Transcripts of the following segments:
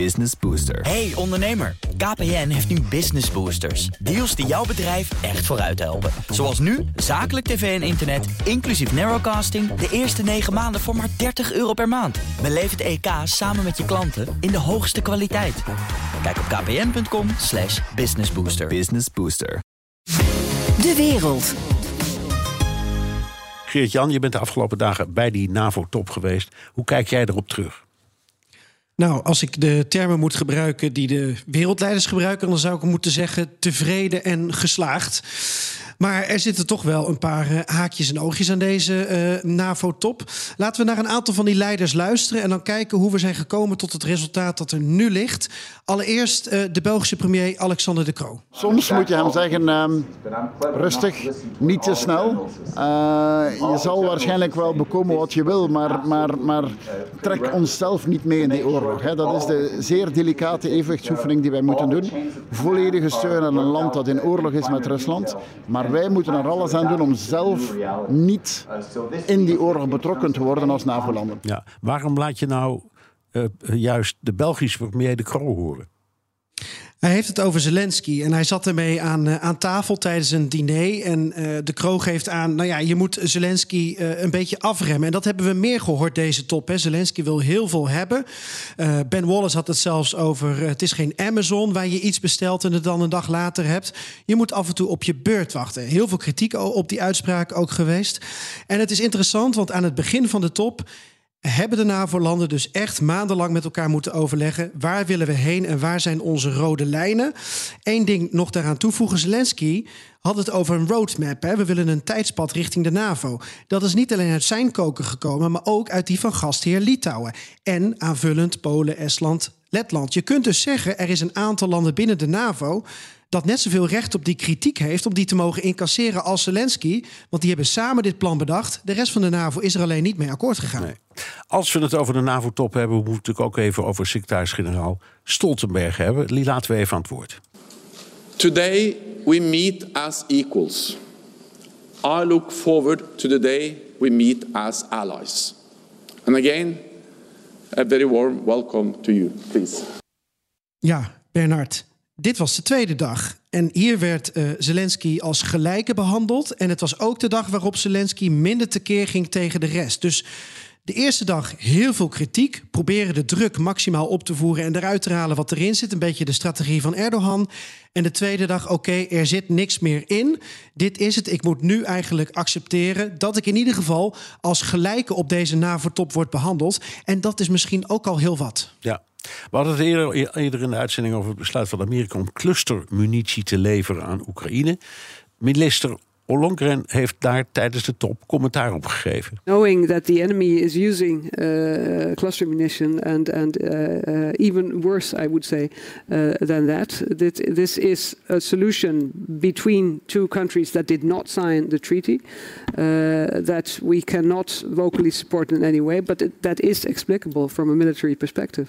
Business Booster. Hey ondernemer, KPN heeft nu Business Boosters. Deals die jouw bedrijf echt vooruit helpen. Zoals nu, zakelijk tv en internet, inclusief narrowcasting... de eerste 9 maanden voor maar 30 euro per maand. Beleef het EK samen met je klanten in de hoogste kwaliteit. Kijk op kpn.com slash businessbooster. Business Booster. De wereld. Geert-Jan, je bent de afgelopen dagen bij die NAVO-top geweest. Hoe kijk jij erop terug? Nou, als ik de termen moet gebruiken die de wereldleiders gebruiken, dan zou ik moeten zeggen tevreden en geslaagd. Maar er zitten toch wel een paar uh, haakjes en oogjes aan deze uh, NAVO-top. Laten we naar een aantal van die leiders luisteren en dan kijken hoe we zijn gekomen tot het resultaat dat er nu ligt. Allereerst uh, de Belgische premier Alexander De Croo. Soms moet je hem zeggen, um, rustig, niet te snel. je zal waarschijnlijk wel bekomen wat je wil, maar, maar, maar trek onszelf niet mee in die oorlog. Hè. Dat is de zeer delicate evenwichtsoefening die wij moeten doen. Volledige steun aan een land dat in oorlog is met Rusland. Maar wij moeten er alles aan doen om zelf niet in die oorlog betrokken te worden als NAVO-landen. Ja, waarom laat je nou uh, juist de Belgische premier de horen? Hij heeft het over Zelensky en hij zat ermee aan, uh, aan tafel tijdens een diner. En uh, de Kroog geeft aan, nou ja, je moet Zelensky uh, een beetje afremmen. En dat hebben we meer gehoord deze top. Hè. Zelensky wil heel veel hebben. ben Wallace had het zelfs over, het is geen Amazon waar je iets bestelt en het dan een dag later hebt. Je moet af en toe op je beurt wachten. Heel veel kritiek op die uitspraak ook geweest. En het is interessant, want aan het begin van de top hebben de NAVO-landen dus echt maandenlang met elkaar moeten overleggen. Waar willen we heen en waar zijn onze rode lijnen? Eén ding nog daaraan toevoegen. Zelensky had het over een roadmap. Hè? We willen een tijdspad richting de NAVO. Dat is niet alleen uit zijn koken gekomen, maar ook uit die van gastheer Litouwen. En aanvullend Polen, Estland, Letland. Je kunt dus zeggen, er is een aantal landen binnen de NAVO dat net zoveel recht op die kritiek heeft om die te mogen incasseren als Zelensky. Want die hebben samen dit plan bedacht. De rest van de NAVO is er alleen niet mee akkoord gegaan. Nee. Als we het over de NAVO-top hebben, moeten we ook even over secretaris-generaal Stoltenberg hebben. Die laten we even aan het woord. Today we meet as equals. I look forward to the day we meet as allies. And again, a very warm welcome to you, please. Ja, Bernard. Dit was de tweede dag. En hier werd uh, Zelensky als gelijke behandeld. En het was ook de dag waarop Zelensky minder tekeer ging tegen de rest. Dus de eerste dag heel veel kritiek. Proberen de druk maximaal op te voeren en eruit te halen wat erin zit. Een beetje de strategie van Erdogan. En de tweede dag, oké, er zit niks meer in. Dit is het. Ik moet nu eigenlijk accepteren dat ik in ieder geval als gelijke op deze NAVO-top wordt behandeld. En dat is misschien ook al heel wat. Ja. We hadden het eerder, eerder in de uitzending over het besluit van Amerika om clustermunitie te leveren aan Oekraïne. Minister Ollongren heeft daar tijdens de top commentaar op gegeven. Knowing that the enemy is using uh, cluster munition and and uh, uh, even worse, I would say, than that. That this is a solution between two countries that did not sign the treaty. That we cannot vocally support in any way, but that is explicable from a military perspective.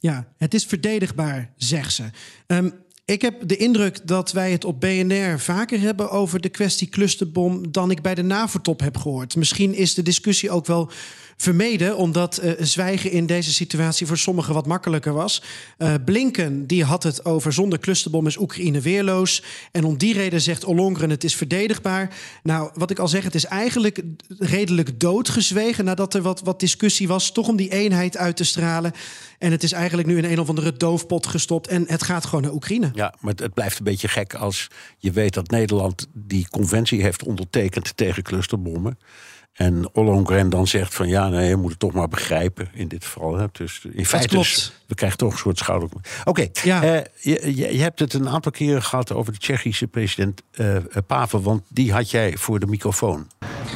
Ja, het is verdedigbaar, zegt ze. Um, ik heb de indruk dat wij het op BNR vaker hebben over de kwestie clusterbom dan ik bij de NAVO-top heb gehoord. Misschien is de discussie ook wel vermeden, omdat uh, zwijgen in deze situatie voor sommigen wat makkelijker was. Uh, Blinken die had het over zonder clusterbom is Oekraïne weerloos. En om die reden zegt Ollongren het is verdedigbaar. Nou, wat ik al zeg, het is eigenlijk redelijk doodgezwegen nadat er wat, wat discussie was, toch om die eenheid uit te stralen. En het is eigenlijk nu in een of andere doofpot gestopt en het gaat gewoon naar Oekraïne. Ja, maar het blijft een beetje gek als je weet dat Nederland die conventie heeft ondertekend tegen clusterbommen. En Ollongren dan zegt van ja, nee, je moet het toch maar begrijpen in dit geval. Hè. Dus in feite, dus, we krijgen toch een soort schouder. Oké, okay, ja. uh, je, je, je, hebt het een aantal keren gehad over de Tsjechische president uh, Pavel, want die had jij voor de microfoon.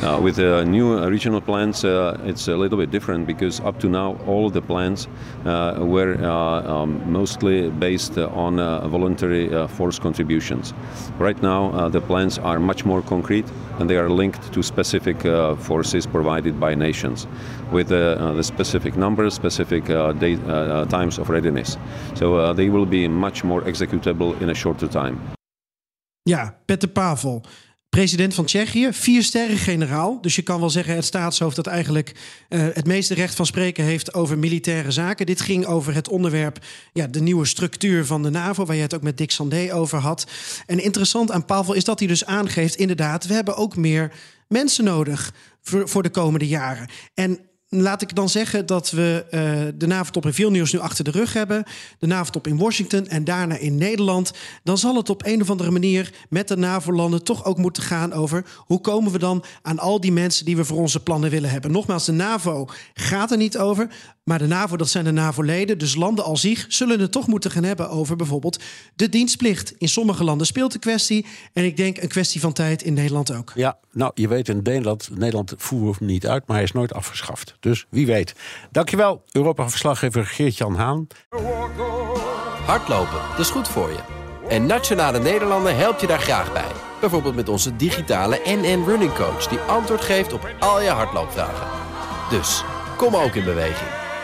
Uh, with the new regional plans, uh, it's a little bit different because up to now all the plans uh, were uh, um, mostly based on voluntary force contributions. Right now, the plans are much more concrete and they are linked to specific forces provided by nations with the specific numbers, specific day, times of readiness. So they will be much more executable in a shorter time. Ja, Peter Pavel. President van Tsjechië, vier sterren generaal. Dus je kan wel zeggen het staatshoofd dat eigenlijk uh, het meeste recht van spreken heeft over militaire zaken. Dit ging over het onderwerp, ja, de nieuwe structuur van de NAVO, waar je het ook met Dick Sandé over had. En interessant aan Pavel is dat hij dus aangeeft, inderdaad, we hebben ook meer mensen nodig voor, voor de komende jaren. En laat ik dan zeggen dat we uh, de NAVO-top in Vilnius nu achter de rug hebben. De NAVO-top in Washington en daarna in Nederland. Dan zal het op een of andere manier met de NAVO-landen toch ook moeten gaan over... hoe komen we dan aan al die mensen die we voor onze plannen willen hebben. Nogmaals, de NAVO gaat er niet over. Maar de NAVO, dat zijn de NAVO-leden. Dus landen als zich zullen het toch moeten gaan hebben over bijvoorbeeld de dienstplicht. In sommige landen speelt de kwestie. En ik denk een kwestie van tijd in Nederland ook. Ja, nou, je weet in Nederland, Nederland voeren hem niet uit, maar hij is nooit afgeschaft. Dus wie weet. Dankjewel, Europa-verslaggever Geert-Jan Haan. Hardlopen, dat is goed voor je. En Nationale Nederlanden helpt je daar graag bij. Bijvoorbeeld met onze digitale NN Running Coach... die antwoord geeft op al je hardloopvragen. Dus, kom ook in beweging.